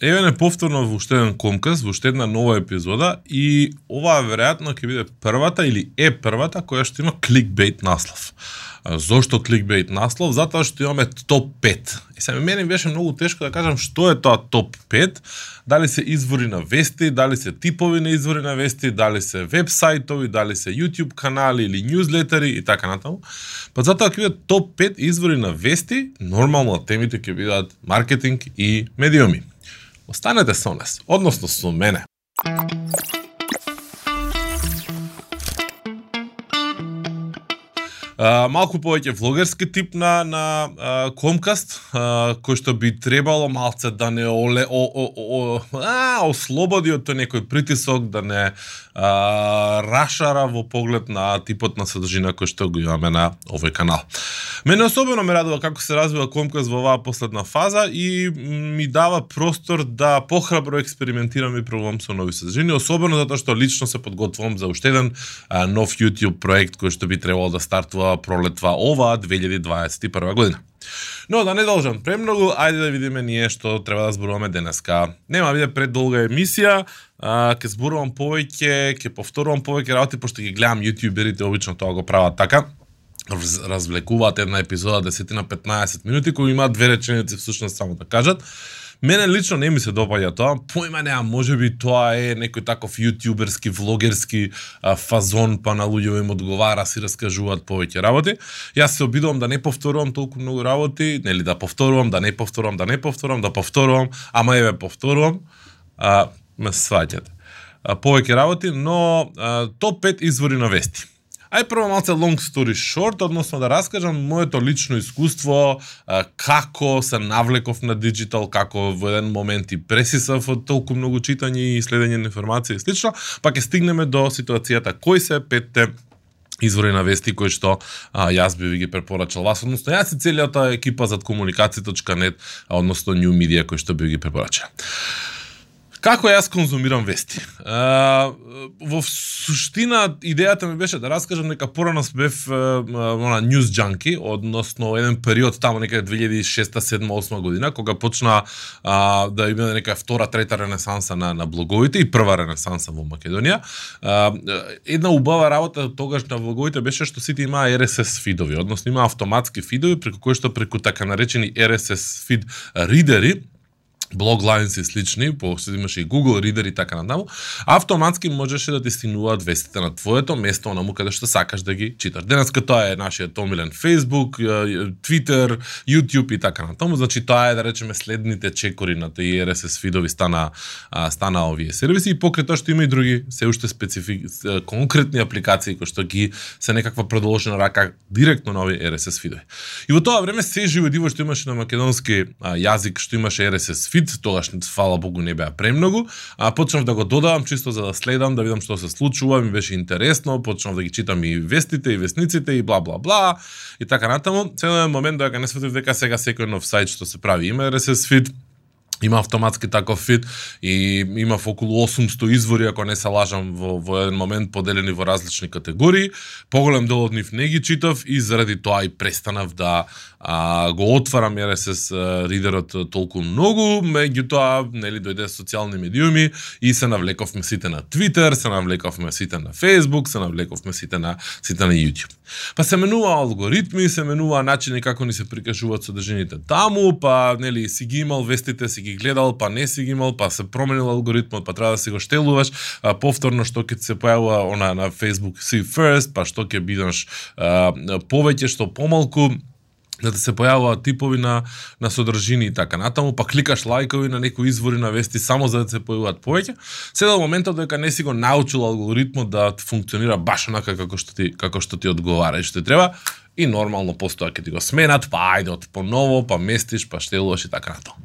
еве не повторно во уште еден комкас, во уште една нова епизода и оваа веројатно ќе биде првата или е првата која што има кликбейт наслов. Зошто кликбейт наслов? Затоа што имаме топ 5. И се мене беше многу тешко да кажам што е тоа топ 5. Дали се извори на вести, дали се типови на извори на вести, дали се вебсайтови, дали се YouTube канали или ньюзлетери и така натаму. Па затоа ќе биде топ 5 извори на вести, нормално темите ќе бидат маркетинг и медиуми. Останете со нас, односно со мене. Uh, малку повеќе влогерски тип на на uh, Комкаст, uh, кој што би требало малце да не оле о, о, о, а, ослободи од тој некој притисок, да не а, рашара во поглед на типот на содржина кој што го имаме на овој канал. Мене особено ме радува како се развива Комкас во оваа последна фаза и ми дава простор да похрабро експериментирам и пробувам со нови содржини, особено затоа што лично се подготвувам за уште еден а, нов YouTube проект кој што би требало да стартува пролетва ова 2021 година. Но да не должам премногу, ајде да видиме ние што треба да зборуваме денеска. Нема биде предолга емисија, а, ке зборувам повеќе, ке повторувам повеќе работи, пошто ги гледам јутјуберите, обично тоа го прават така развлекуваат една епизода 10 на 15 минути кои имаат две реченици всушност само да кажат Мене лично не ми се допаѓа тоа. Појма неа, можеби тоа е некој таков јутјуберски, влогерски а, фазон, па на луѓе им одговара, си раскажуваат повеќе работи. Јас се обидувам да не повторувам толку многу работи, нели да повторувам, да не повторувам, да не повторувам, да повторувам, ама еве повторувам. А, ме сваќате. повеќе работи, но а, топ 5 извори на вести. Ај прво малце long story short, односно да раскажам моето лично искуство, како се навлеков на дигитал како во еден момент и пресисав од толку многу читање и следење на информација и слично, па ќе стигнеме до ситуацијата кои се петте извори на вести кои што а, јас би ви ги препорачал вас, односно јас и целиот екипа зад комуникација.нет, односно New Media кои што би ги препорачал. Како јас конзумирам вести? А, во суштина идејата ми беше да раскажам нека порано бев она news junkie, односно еден период таму некаде 2006 7 8 година кога почна а, да има нека втора трета ренесанса на на блоговите и прва ренесанса во Македонија. А, една убава работа тогаш на блоговите беше што сите имаа RSS фидови, односно има автоматски фидови преку кои што преку така наречени RSS фид ридери блоглайнс и слични, после имаше и Google Reader и така натаму, автоматски можеше да ти стигнуваат вестите на твоето место, онаму каде што сакаш да ги читаш. Денеска тоа е нашиот омилен Facebook, Twitter, YouTube и така натаму, значи тоа е да речеме следните чекори на тие RSS фидови стана стана овие сервиси и покрај тоа што има и други се уште специфик конкретни апликации кои што ги се некаква продолжена рака директно на овие RSS фидови. И во тоа време се живо диво што имаше на македонски јазик, што имаше RSS фид, тогаш фала Богу не беа премногу, а почнав да го додавам чисто за да следам, да видам што се случува, ми беше интересно, почнав да ги читам и вестите и вестниците и бла бла бла и така натаму. Целен момент дека не светив дека сега секој нов сајт што се прави има RSS фид, Има автоматски таков фит и има околу 800 извори, ако не се лажам, во, во еден момент поделени во различни категории. Поголем дел од нив не ги читав и заради тоа и престанав да а, го отварам RSS ридерот толку многу, меѓутоа нели дојде социјални медиуми и се навлековме сите на Twitter, се навлековме сите на Facebook, се навлековме сите на сите на YouTube. Па се менува алгоритми, се менува начини како ни се прикажуваат содржините таму, па нели си ги имал вестите, си ги гледал, па не си ги имал, па се променил алгоритмот, па треба да си го штелуваш, а, повторно што ќе се појавува она на Facebook see first, па што ќе бидеш повеќе, што помалку, да се појавуваат типови на на содржини и така натаму, па кликаш лајкови на некои извори на вести само за да се појавуваат повеќе. Се до моментот дека не си го научил алгоритмот да функционира баш онака како што ти како што ти одговара и што ти треба, и нормално постоја ќе ти го сменат, па ајде од поново, па местиш, па штелуваш и така натаму.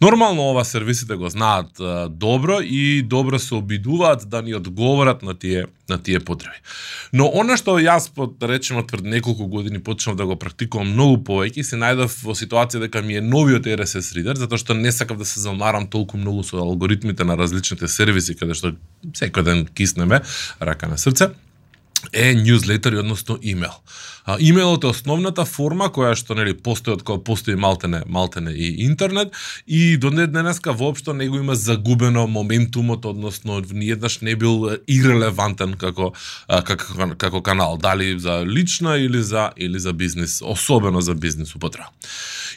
Нормално ова сервисите го знаат а, добро и добро се обидуваат да ни одговорат на тие на тие потреби. Но она што јас под да речеме пред неколку години почнав да го практикувам многу повеќе, се најдов во ситуација дека ми е новиот RSS reader затоа што не сакав да се замарам толку многу со алгоритмите на различните сервиси каде што секој ден киснеме рака на срце е newsletter, односно имейл. А, имейлот е основната форма која што нели постои од кога постои малтене, малтене и интернет и до денеска воопшто него има загубено моментумот, односно ниеднаш не бил ирелевантен како како како канал, дали за лична или за или за бизнис, особено за бизнис употреба.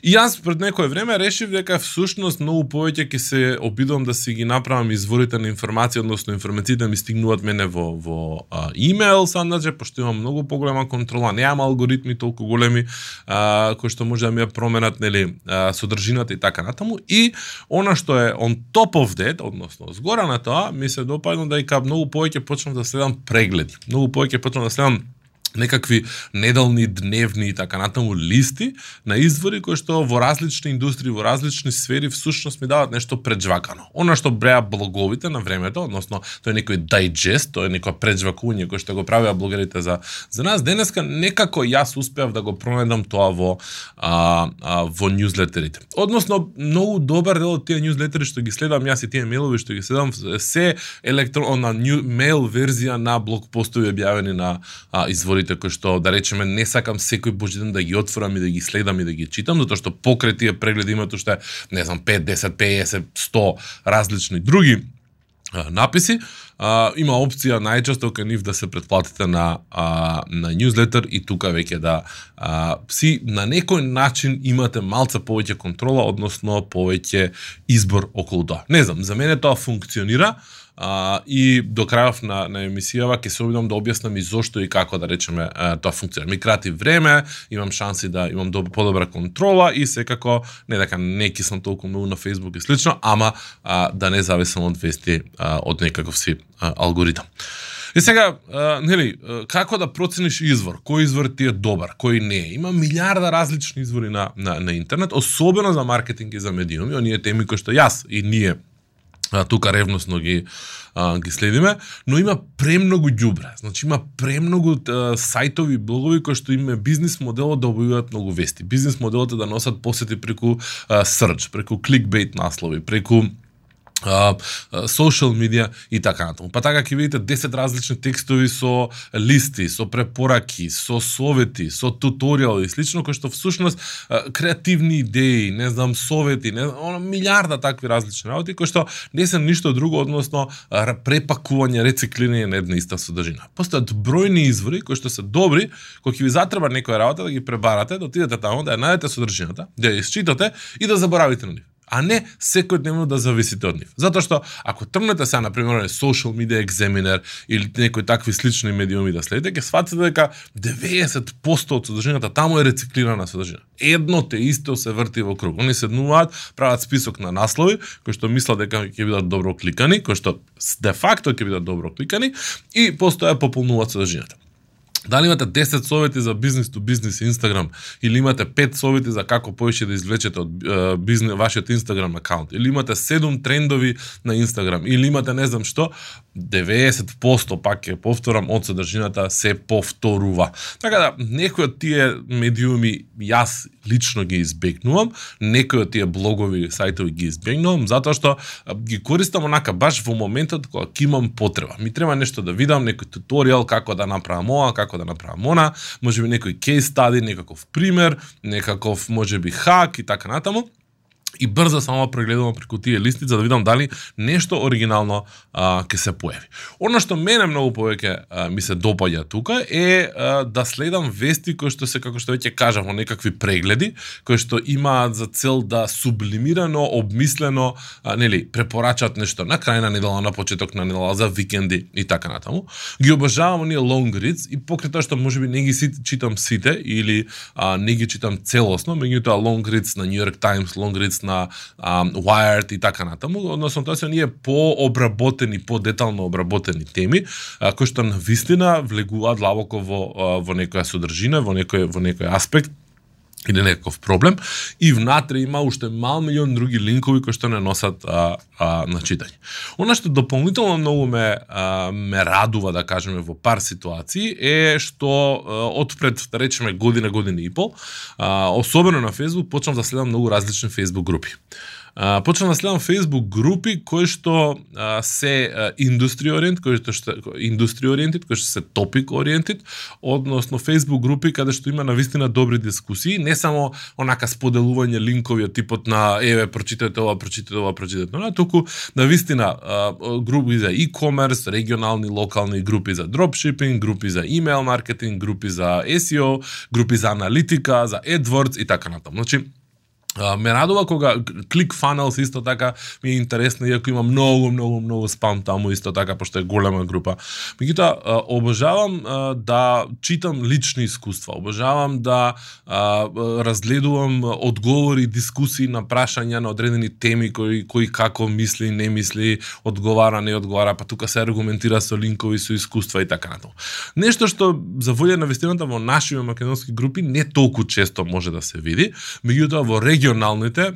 И јас пред некое време решив дека всушност многу повеќе ќе се обидам да си ги направам изворите на информација, односно информациите да ми стигнуваат мене во во а, имейл, сандаже, значи, пошто имам многу поголема контрола, немам алгоритми толку големи а, кои што може да ми ја променат нели а, содржината и така натаму и она што е on top of that, односно згора на тоа, ми се допадна да и многу повеќе почнав да следам прегледи. Многу повеќе почнав да следам некакви неделни, дневни и така натаму листи на извори кои што во различни индустрии, во различни сфери всушност ми дават нешто преджвакано. Она што бреа блоговите на времето, односно тој е некој дайджест, тоа е некој преджвакување кој што го правеа блогерите за за нас денеска некако јас успеав да го пронајдам тоа во а, а, во newsletterите. Односно многу добар дел од тие ньюзлетери што ги следам јас и тие мејлови што ги следам се електронна мејл верзија на блог постови објавени на а, извори разговорите кои што да речеме не сакам секој божи ден да ги отворам и да ги следам и да ги читам, затоа што покрај тие прегледи имаат уште не знам 5, 10, 50, 100 различни други написи, а, има опција најчесто кај нив да се претплатите на а, на newsletter и тука веќе да а, си на некој начин имате малце повеќе контрола, односно повеќе избор околу тоа. Не знам, за мене тоа функционира, А, и до крајов на, на емисијава ќе се обидам да објаснам и зошто и како да речеме тоа функционира. Ми крати време, имам шанси да имам доб, подобра контрола и секако не дека не сум толку многу на Facebook и слично, ама а, да не зависам од вести а, од некаков си а, алгоритам. И сега, а, нели, како да процениш извор? Кој извор ти е добар, кој не е? Има милиарда различни извори на, на, на интернет, особено за маркетинг и за медиуми, оние теми кои што јас и ние а, тука ревносно ги а, ги следиме, но има премногу ѓубре. Значи има премногу а, сајтови, блогови кои што има бизнис моделот да објавуваат многу вести. Бизнис моделот е да носат посети преку а, search, преку кликбейт наслови, преку социјал медија и така натаму. Па така ќе видите 10 различни текстови со листи, со препораки, со совети, со туторијали и слично кои што всушност креативни идеи, не знам, совети, не знам, милиарда такви различни работи кои што не се ништо друго односно препакување, рециклирање на една иста содржина. Постојат бројни извори кои што се добри, кои ќе ви затреба некоја работа да ги пребарате, да отидете таму, да ја најдете содржината, да ја исчитате и да заборавите на нив а не секојдневно да зависите од нив. Затоа што ако тргнете сега на пример social media examiner или некои такви слични медиуми да следите, ќе сфатите дека 90% од содржината таму е рециклирана содржина. Едно те исто се врти во круг. Они седнуваат, прават список на наслови кои што мислат дека ќе бидат добро кликани, кои што де факто ќе бидат добро кликани и постоја пополнуваат содржината. Дали имате 10 совети за бизнес to бизнес Инстаграм или имате 5 совети за како повеќе да извлечете од бизнес вашиот Инстаграм акаунт или имате 7 трендови на Инстаграм или имате не знам што, 90% пак ќе повторам од содржината се повторува. Така да некои од тие медиуми јас лично ги избегнувам, некои од тие блогови, сајтови ги избегнувам затоа што ги користам онака баш во моментот кога имам потреба. Ми треба нешто да видам, некој туторијал како да направам ова, како да направам. Она, можеби некој кейс стади, некаков пример, некаков можеби хак и така натаму и брзо само прегледувам преку тие листи за да видам дали нешто оригинално а, ке се појави. Оно што мене многу повеќе ми се допаѓа тука е а, да следам вести кои што се како што веќе кажав во некакви прегледи кои што имаат за цел да сублимирано, обмислено, а, нели, препорачат нешто на крај на недела, на почеток на недела, за викенди и така натаму. Ги обожавам оние long reads и покрај тоа што можеби не ги читам сите или а, не ги читам целосно, меѓутоа long reads на New York Times, long reads на а, Wired и така натаму, односно тоа се ние пообработени, подетално обработени теми, а, кои што на вистина влегуваат длабоко во, во некоја содржина, во некој, во некој аспект или некаков проблем и внатре има уште мал милион други линкови кои што не носат а, а, на читање. Она што дополнително многу ме а, ме радува да кажеме во пар ситуации е што а, од пред да речеме година година и пол, а, особено на Facebook почнав да следам многу различни Facebook групи а, почнав да следам Facebook групи кои што а, се индустри ориент, кои што што индустри ориентит, кои што се топик ориентит, односно Facebook групи каде што има навистина добри дискусии, не само онака споделување линкови од типот на еве прочитате ова, прочитате ова, прочитате ова, туку навистина групи за e-commerce, регионални, локални групи за дропшипинг, групи за email маркетинг, групи за SEO, групи за аналитика, за AdWords и така натаму. Значи, ме радува кога ClickFunnels исто така ми е интересно, иако има многу, многу, многу спам таму исто така, пошто е голема група. Меѓутоа, обожавам да читам лични искуства, обожавам да разгледувам одговори, дискусии на прашања на одредени теми кои, кои како мисли, не мисли, одговара, не одговара, па тука се аргументира со линкови, со искуства и така натаму. Нешто што за волја на вистината во нашите македонски групи не толку често може да се види, меѓутоа во реги регионалните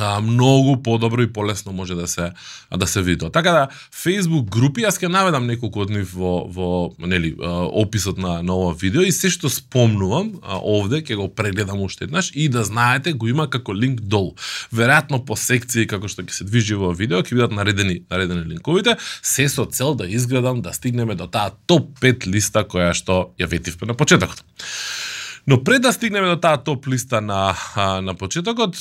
а, многу подобро и полесно може да се да се види. Така да Facebook групи јас ќе наведам неколку од нив во во нели описот на на ова видео и се што спомнувам а, овде ќе го прегледам уште еднаш и да знаете го има како линк долу. Веројатно по секции како што ќе се движи во видео ќе бидат наредени наредени линковите се со цел да изгледам да стигнеме до таа топ 5 листа која што ја ветивме на почетокот. Но пред да стигнеме до таа топ листа на на почетокот,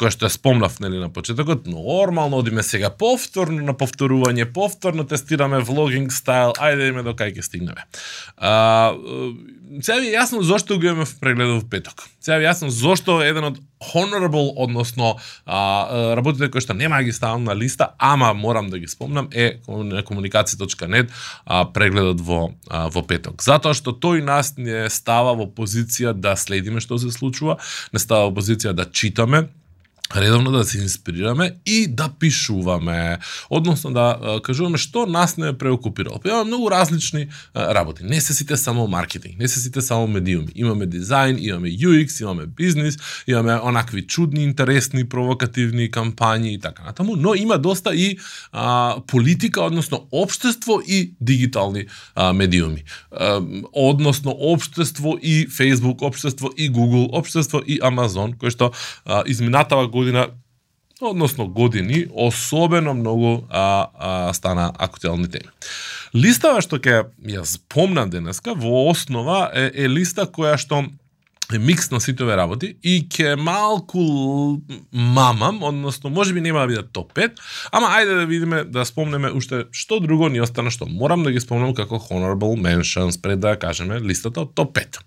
која што ја спомнав нели на почетокот, нормално одиме сега повторно на повторување, повторно тестираме влогинг стайл, ајде да име до кај ќе стигнеме. А, сега ви е јасно зошто го имаме в прегледов петок. Сега ви е јасно зошто еден од honorable, односно а, работите кои што нема ги ставам на листа, ама морам да ги спомнам, е на комуникација.нет прегледот во, а, во петок. Затоа што тој нас не става во позиција да следиме што се случува, не става во позиција да читаме, редовно да се инспирираме и да пишуваме, односно да кажуваме што нас не е преокупирало. Па имаме многу различни работи. Не се сите само маркетинг, не се сите само медиуми. Имаме дизајн, имаме UX, имаме бизнис, имаме онакви чудни, интересни, провокативни кампањи и така натаму, но има доста и а, политика, односно општество и дигитални а, медиуми. А, односно општество и Facebook, општество и Google, општество и Amazon, кој што а, изминатава година односно години, особено многу а, а, стана актуелни теми. Листава што ќе ја спомнам денеска во основа е, е листа која што микс на сите овие работи и ќе малку мамам, односно може би нема да биде топ 5, ама ајде да видиме, да спомнеме уште што друго ни остана што морам да ги спомнам како honorable mentions пред да кажеме листата од топ 5.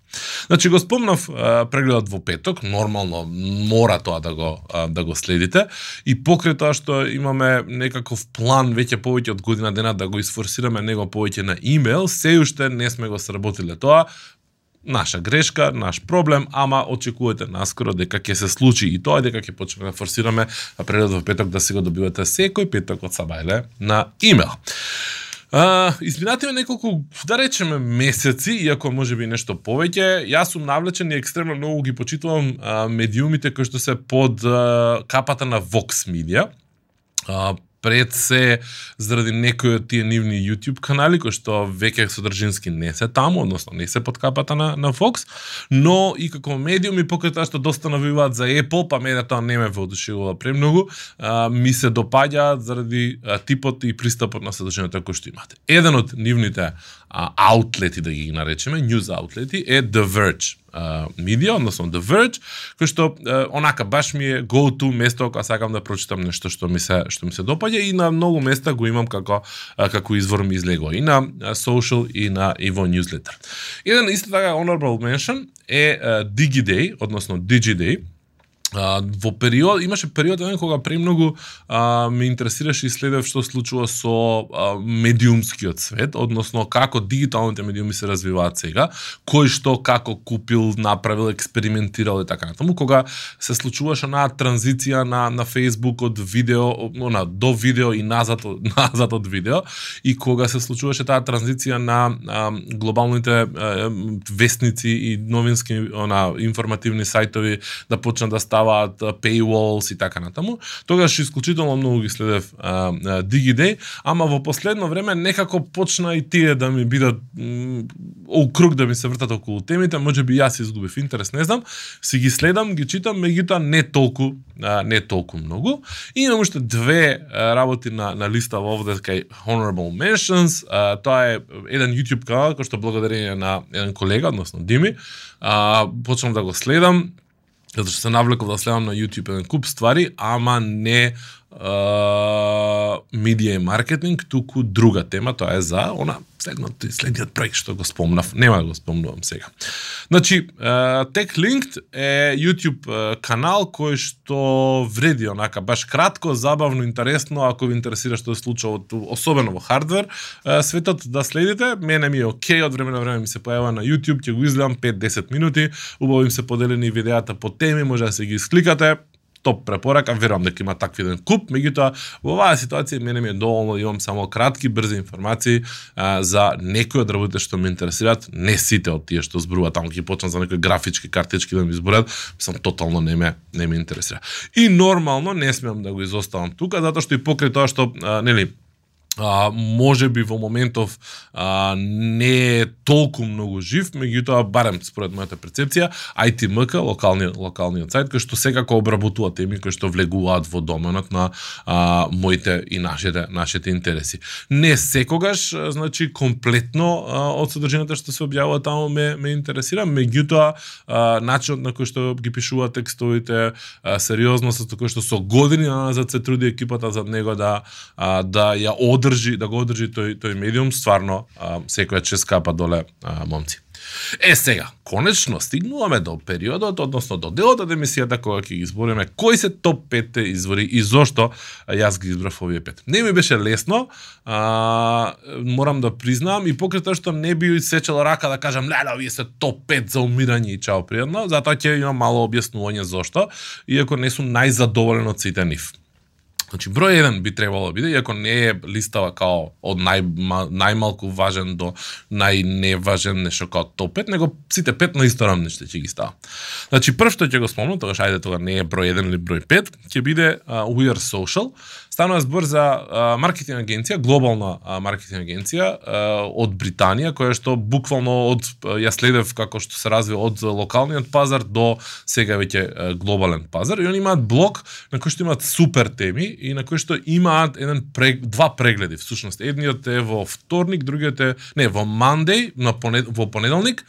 Значи го спомнав а, прегледот во петок, нормално мора тоа да го а, да го следите и покрај тоа што имаме некаков план веќе повеќе од година дена да го изфорсираме него повеќе на имейл, се уште не сме го сработиле тоа, наша грешка, наш проблем, ама очекувате наскоро дека ќе се случи и тоа дека ќе почнеме да форсираме прелет во петок да си го добивате секој петок од Сабајле на имейл. А, изминативе неколку, да речеме, месеци, иако може би нешто повеќе, јас сум навлечен и екстремно многу ги почитувам а, медиумите кои што се под а, капата на Vox Media. А, пред се заради некои од тие нивни YouTube канали кои што веќе содржински не се таму, односно не се под капата на на Fox, но и како медиуми покрај тоа што доста навиваат за Apple, па мене тоа не ме воодушевува премногу, а, ми се допаѓаат заради а, типот и пристапот на содржината кој што имате. Еден од нивните а, аутлети да ги наречеме, news аутлети е The Verge медија, односно The Verge, кој што онака баш ми е go to место кога сакам да прочитам нешто што ми се што ми се допаѓа и на многу места го имам како како извор ми излегува и на social и на и во newsletter. Еден исто така honorable mention е DigiDay, односно DigiDay, А, во период имаше период еден кога премногу а, ме интересираше и следев што случува со а, медиумскиот свет, односно како дигиталните медиуми се развиваат сега, кој што како купил, направил, експериментирал и така натаму, кога се случуваше на транзиција на на Facebook од видео, на до видео и назад назад од видео и кога се случуваше таа транзиција на а, глобалните а, вестници и новински она информативни сајтови да почнат да стават ставаат paywalls и така натаму. Тогаш исклучително многу ги следев DigiDay, ама во последно време некако почна и тие да ми бидат округ да ми се вртат околу темите, може би јас изгубив интерес, не знам. Си ги следам, ги читам, меѓутоа не толку, не толку многу. И имам уште две работи на, на листа во овде кај Honorable Mentions. тоа е еден YouTube канал кој што благодарение на еден колега, односно Дими, почнав да го следам затоа што се навлеков да следам на YouTube еден куп ствари, ама не медија и маркетинг, туку друга тема, тоа е за она следното следниот проект што го спомнав, нема да го спомнувам сега. Значи, Techlinked е YouTube канал кој што вреди онака баш кратко, забавно, интересно, ако ви интересира што се случува особено во хардвер светот да следите. Мене ми е окей, од време на време ми се појава на YouTube, ќе го изгледам 5-10 минути, убаво им се поделени видеата по теми, може да се ги скликате, топ препорака, верувам дека има такви еден куп, меѓутоа во оваа ситуација мене ми е доволно да имам само кратки, брзи информации а, за некои од работите што ме интересираат, не сите од тие што зборуваат, таму ќе почнам за некои графички картички да ми зборат, мислам тотално не ме не ме интересира. И нормално не смеам да го изоставам тука затоа што и покрај тоа што а, нели а, може би во моментов а, не е толку многу жив, меѓутоа барем според мојата перцепција, ITMK, локални локалниот сајт кој што секако обработува теми кои што влегуваат во доменот на а, моите и нашите нашите интереси. Не секогаш, значи комплетно а, од содржината што се објавува таму ме ме интересира, меѓутоа начинот на кој што ги пишува текстовите, а, сериозноста кој што со години назад се труди екипата за него да а, да ја одржи, да го одржи тој тој медиум, стварно а, секоја чест капа доле а, момци. Е сега, конечно стигнуваме до периодот, односно до делот од емисијата кога ќе ги избориме кои се топ 5 извори и зошто јас ги избрав овие пет. Не ми беше лесно, а, морам да признам и покрај тоа што не би сечел рака да кажам леле овие се топ 5 за умирање и чао пријатно, затоа ќе имам мало објаснување зошто, иако не сум најзадоволен од сите нив. Значи, број 1 би требало да биде, иако не е листава као од нај, најмалку важен до најневажен нешто као топ 5, него сите 5 на исто рамниште ќе ги става. Значи, прв што ќе го спомнам, тогаш ајде тога не е број 1 или број 5, ќе биде uh, We Are Social, Станува збор за а, маркетинг агенција, глобална а, маркетинг агенција а, од Британија, која што буквално од ја следев како што се развива од локалниот пазар до сега веќе глобален пазар и они имаат блог на кој што имаат супер теми и на кој што имаат еден прег, два прегледи всушност. Едниот е во вторник, другиот е не во Monday, на понед, во понеделник,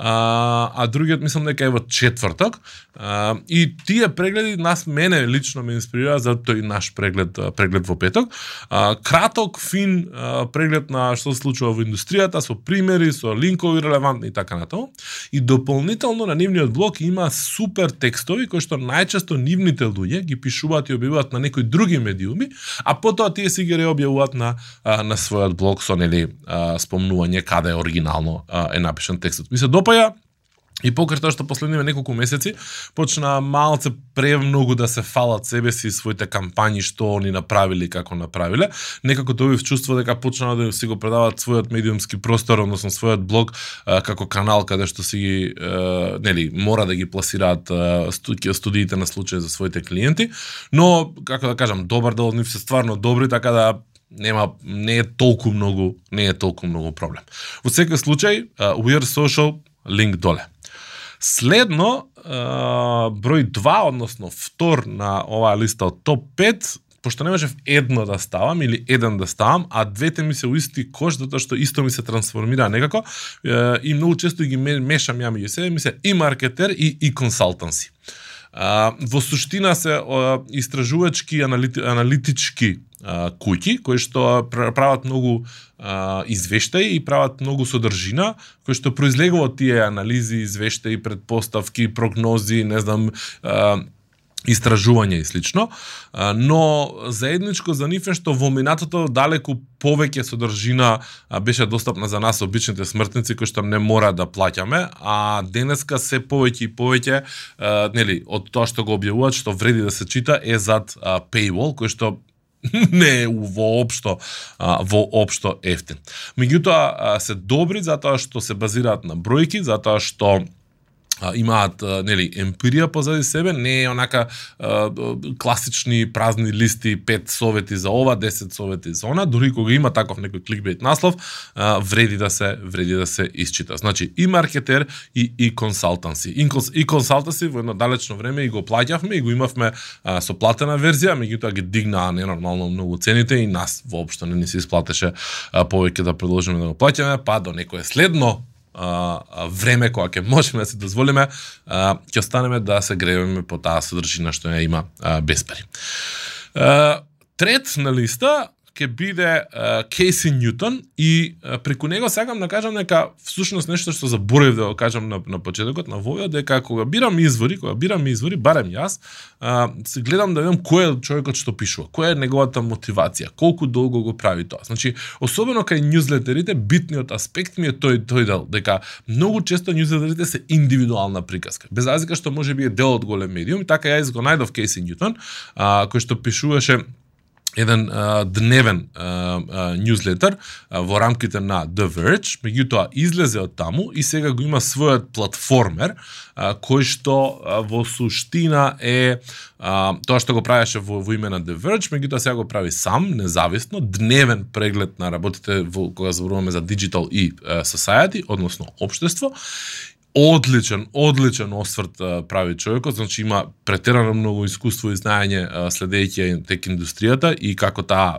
а, а другиот мислам дека е во четврток. А, и тие прегледи нас мене лично ме инспирира за тој наш преглед преглед во петок. А, краток, фин а, преглед на што се случува во индустријата со примери, со линкови релевантни и така натаму. И дополнително на нивниот блог има супер текстови кои што најчесто нивните луѓе ги пишуваат и објавуваат на некои други медиуми, а потоа тие си ги реобјавуваат на на својот блог со нели спомнување каде е оригинално е напишан текстот. Ми се допаја И покрај тоа што последниве неколку месеци почна малце премногу да се фалат себе си и своите кампањи што они направиле и како направиле, некако добив чувство дека почнаа да си го предаваат својот медиумски простор, односно својот блог а, како канал каде што си ги нели мора да ги пласираат студиите на случај за своите клиенти, но како да кажам, добар дел од нив се стварно добри, така да нема не е толку многу не е толку многу проблем. Во секој случај, uh, We Are Social линк доле. Следно, број 2, односно втор на оваа листа од топ 5, пошто не можев едно да ставам или еден да ставам, а двете ми се у исти кош, затоа што исто ми се трансформира некако и многу често ги мешам ја меѓу себе, ми се и маркетер и и консалтанси во суштина се истражувачки аналити, аналитички куќи кои што прават многу а, извештаи и прават многу содржина кои што произлегува од тие анализи, извештаи, предпоставки, прогнози, не знам, а, истражување и слично, но заедничко за нив е што во минатото далеку повеќе содржина беше достапна за нас обичните смртници кои што не мора да плаќаме, а денеска се повеќе и повеќе нели од тоа што го објавуваат што вреди да се чита е зад paywall кој што не е воопшто воопшто ефтин. Меѓутоа се добри затоа што се базираат на бројки, затоа што а, имаат а, нели емпирија позади себе, не е онака а, класични празни листи, пет совети за ова, 10 совети за она, дури кога има таков некој кликбейт наслов, а, вреди да се вреди да се исчита. Значи и маркетер и и консалтанси. И, и консалтанси во едно далечно време и го плаќавме и го имавме а, со платена верзија, меѓутоа ги дигнаа ненормално многу цените и нас воопшто не ни се исплатеше а, повеќе да продолжиме да го плаќаме, па до некое следно а, време кога ќе можеме да се дозволиме, а, ќе останеме да се греваме по таа содржина што ја има а, без пари. А, трет на листа ќе биде Кейси Ньютон и uh, преку него сакам да кажам нека всушност нешто што заборев да го кажам на, на почетокот на вовија дека кога бирам извори, кога бирам извори, барем јас, uh, се гледам да видам кој е човекот што пишува, која е неговата мотивација, колку долго го прави тоа. Значи, особено кај ньюзлетерите, битниот аспект ми е тој тој дел дека многу често ньюзлетерите се индивидуална приказка. Без разлика што може би е дел од голем медиум, така јас го најдов Кейси Ньютон, uh, кој што пишуваше еден а, дневен newsletter во рамките на The Verge, меѓутоа излезе од таму и сега го има својот платформер а, кој што а, во суштина е а, тоа што го правеше во, во име на The Verge, меѓутоа сега го прави сам, независно, дневен преглед на работите во кога зборуваме за Digital и Society, односно општество одличен, одличен осврт прави човекот, значи има претерано многу искуство и знаење следејќи тек индустријата и како таа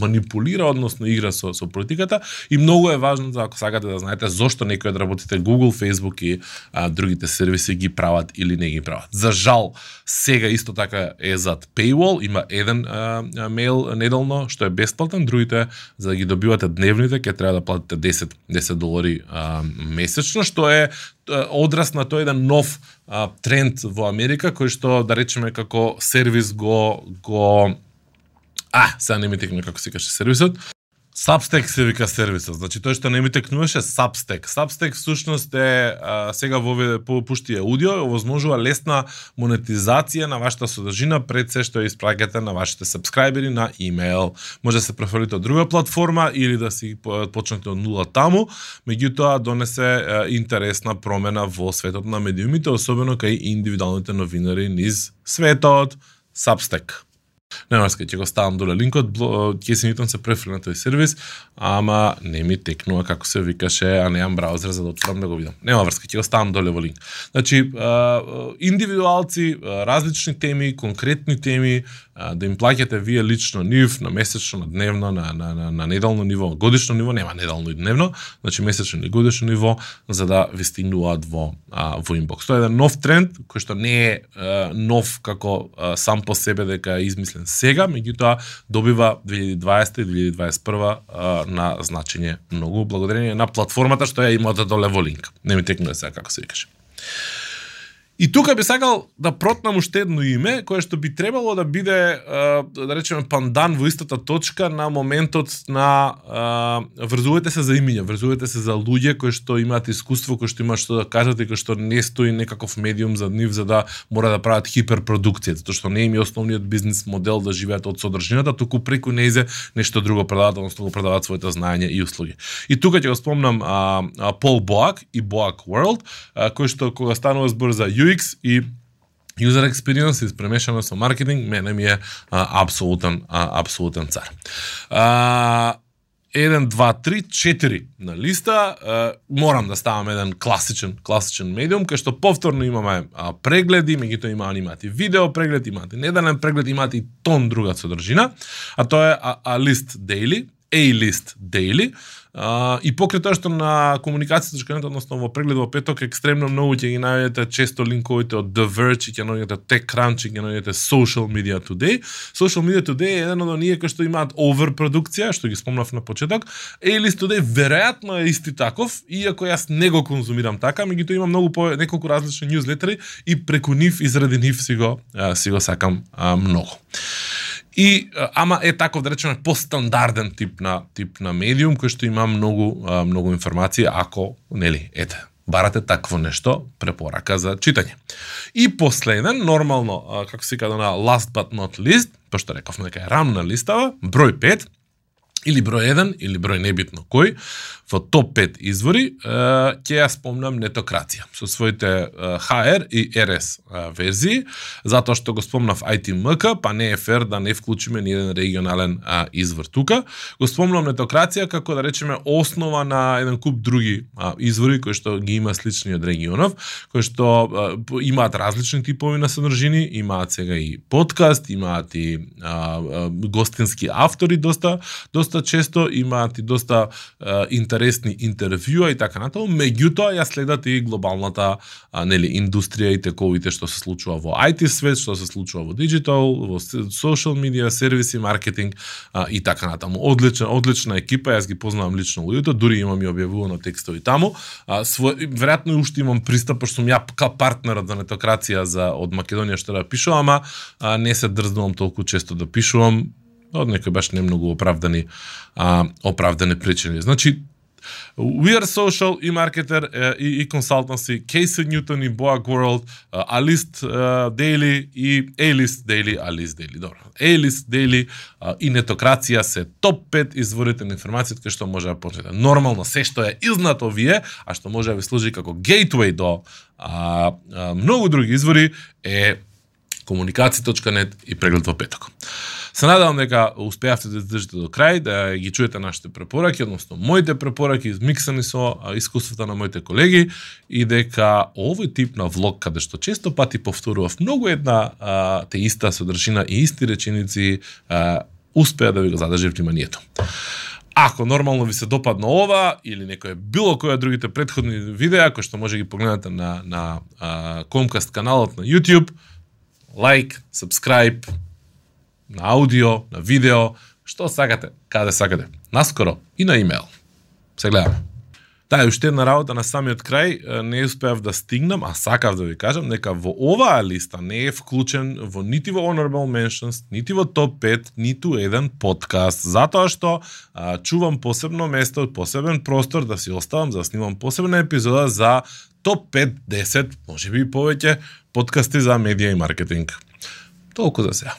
манипулира, односно игра со, со политиката и многу е важно за ако сакате да знаете зошто некои од работите Google, Facebook и а, другите сервиси ги прават или не ги прават. За жал, сега исто така е зад paywall, има еден а, мейл неделно што е бесплатен, другите за да ги добивате дневните ќе треба да платите 10 10 долари а, месечно, што е одрас на тој еден нов а, тренд во Америка кој што да речеме како сервис го го а, сега не ми текне како се каже сервисот, Substack се вика сервисот. Значи тој што не ми текнуваше Substack. Substack всушност е а, сега овие пушти аудио, овозможува лесна монетизација на вашата содржина пред се што ја испраќате на вашите сабскрајбери на имейл. Може да се преферите од друга платформа или да си почнете од нула таму, меѓутоа донесе а, интересна промена во светот на медиумите, особено кај индивидуалните новинари низ светот. Substack. Нема да врска, ќе го ставам доле линкот, ќе се нитам се префри на тој сервис, ама не ми текнува како се викаше, а неам браузер за да отворам да го видам. Нема врска, ќе го ставам доле во линк. Значи, индивидуалци, различни теми, конкретни теми, да им плаќате вие лично нив на месечно, на дневно, на, на, на, на неделно ниво, годишно ниво, нема неделно и дневно, значи месечно и годишно ниво, за да ви стигнуваат во, а, во инбокс. Тоа е еден нов тренд, кој што не е а, нов како а, сам по себе дека е измислен сега, меѓутоа добива 2020 и 2021 а, на значење многу благодарение на платформата што ја имате да доле во линк. Не ми текнува сега како се викаше. И тука би сакал да протнам уште едно име, кое што би требало да биде, да речеме, пандан во истата точка на моментот на врзувате се за имиња, врзувате се за луѓе кои што имаат искуство, кои што имаат што да кажат и кои што не стои некаков медиум за нив за да мора да прават хиперпродукција, затоа што не им е основниот бизнис модел да живеат од содржината, туку преку неизе нешто друго продаваат, односно го продаваат своето знаење и услуги. И тука ќе го спомнам а, а, Пол Боак и Боак World, а, кој што кога станува збор за UX и user experience испремешано со маркетинг, мене ми е а, апсолутен, а, апсолутен цар. А, 1, 2, 3, 4 на листа, Е, морам да ставам еден класичен, класичен медиум, кај што повторно имаме а, прегледи, меѓутоа има имате видео преглед, имате и неделен преглед, имате и тон друга содржина, а тоа е а, а лист daily, A-list daily, Uh, и покрај тоа што на комуникацијата односно во преглед во петок екстремно многу ќе ги најдете често линковите од The Verge, ќе најдете TechCrunch, ќе најдете Social Media Today. Social Media Today е еден од оние кои што имаат оверпродукција, што ги спомнав на почеток. A-List Today веројатно е исти таков, иако јас не го конзумирам така, меѓутоа има многу по неколку различни ньюзлетери и преку нив и заради нив си го си го сакам а, многу. И ама е таков да речеме постандарден тип на тип на медиум кој што има многу многу информации ако нели ете барате такво нешто, препорака за читање. И последен, нормално, како се када на last but not least, пошто рековме дека е рамна листава, број 5, или број 1 или број небитно кој, во топ 5 извори, ќе ја спомнам нетокрација со своите HR и RS верзии, затоа што го спомнав ITMK, па не е фер да не вклучиме ни еден регионален извор тука. Го спомнам нетокрација како да речеме основа на еден куп други извори кои што ги има слични од регионов, кои што имаат различни типови на содржини, имаат сега и подкаст, имаат и гостински автори доста доста доста често, имаат и доста а, интересни интервјуа и така натаму, меѓутоа ја следат и глобалната а, нели индустрија и тековите што се случува во IT свет, што се случува во дигитал, во social медија, сервиси, маркетинг а, и така натаму. Одлична, одлична екипа, јас ги познавам лично луѓето, дури имам и објавувано текстови таму. А, свој, веројатно и уште имам пристап, што сум ја ка партнерот за нетокрација за од Македонија што да пишувам, ама а, не се дрзнувам толку често да пишувам, од некои баш не многу оправдани а, оправдани причини. Значи, We are social и маркетер и, и консалтанси, Casey Newton и Boag World, Алист Daily и Елист Дейли, Daily, Дейли, Daily, добро. Елист Дейли Daily и Нетокрација се топ 5 изворите на информацијата кај што може да почнете. Нормално, се што е изнато овие, а што може да ви служи како гейтвей до а, а, многу други извори е комуникаци.нет и преглед во петок. Се надевам дека успеавте да издржите до крај, да ги чуете нашите препораки, односно моите препораки измиксани со искуството на моите колеги и дека овој тип на влог каде што често пати повторував многу една а, те иста содржина и исти реченици а, успеа да ви го задржи вниманието. Ако нормално ви се допадна ова или некој било кој од другите предходни видеа кои што може да ги погледнете на на а, Comcast каналот на YouTube, лайк, subscribe, на аудио, на видео, што сакате, каде сакате. Наскоро и на имейл. Се гледаме. Да, и уште една работа на самиот крај, не успеав да стигнам, а сакав да ви кажам, нека во оваа листа не е вклучен во нити во Honorable Mentions, нити во топ 5, ниту еден подкаст, затоа што а, чувам посебно место, посебен простор да си оставам, за да снимам посебна епизода за топ 5, 10, може би повеќе подкасти за медија и маркетинг. Толку за сега.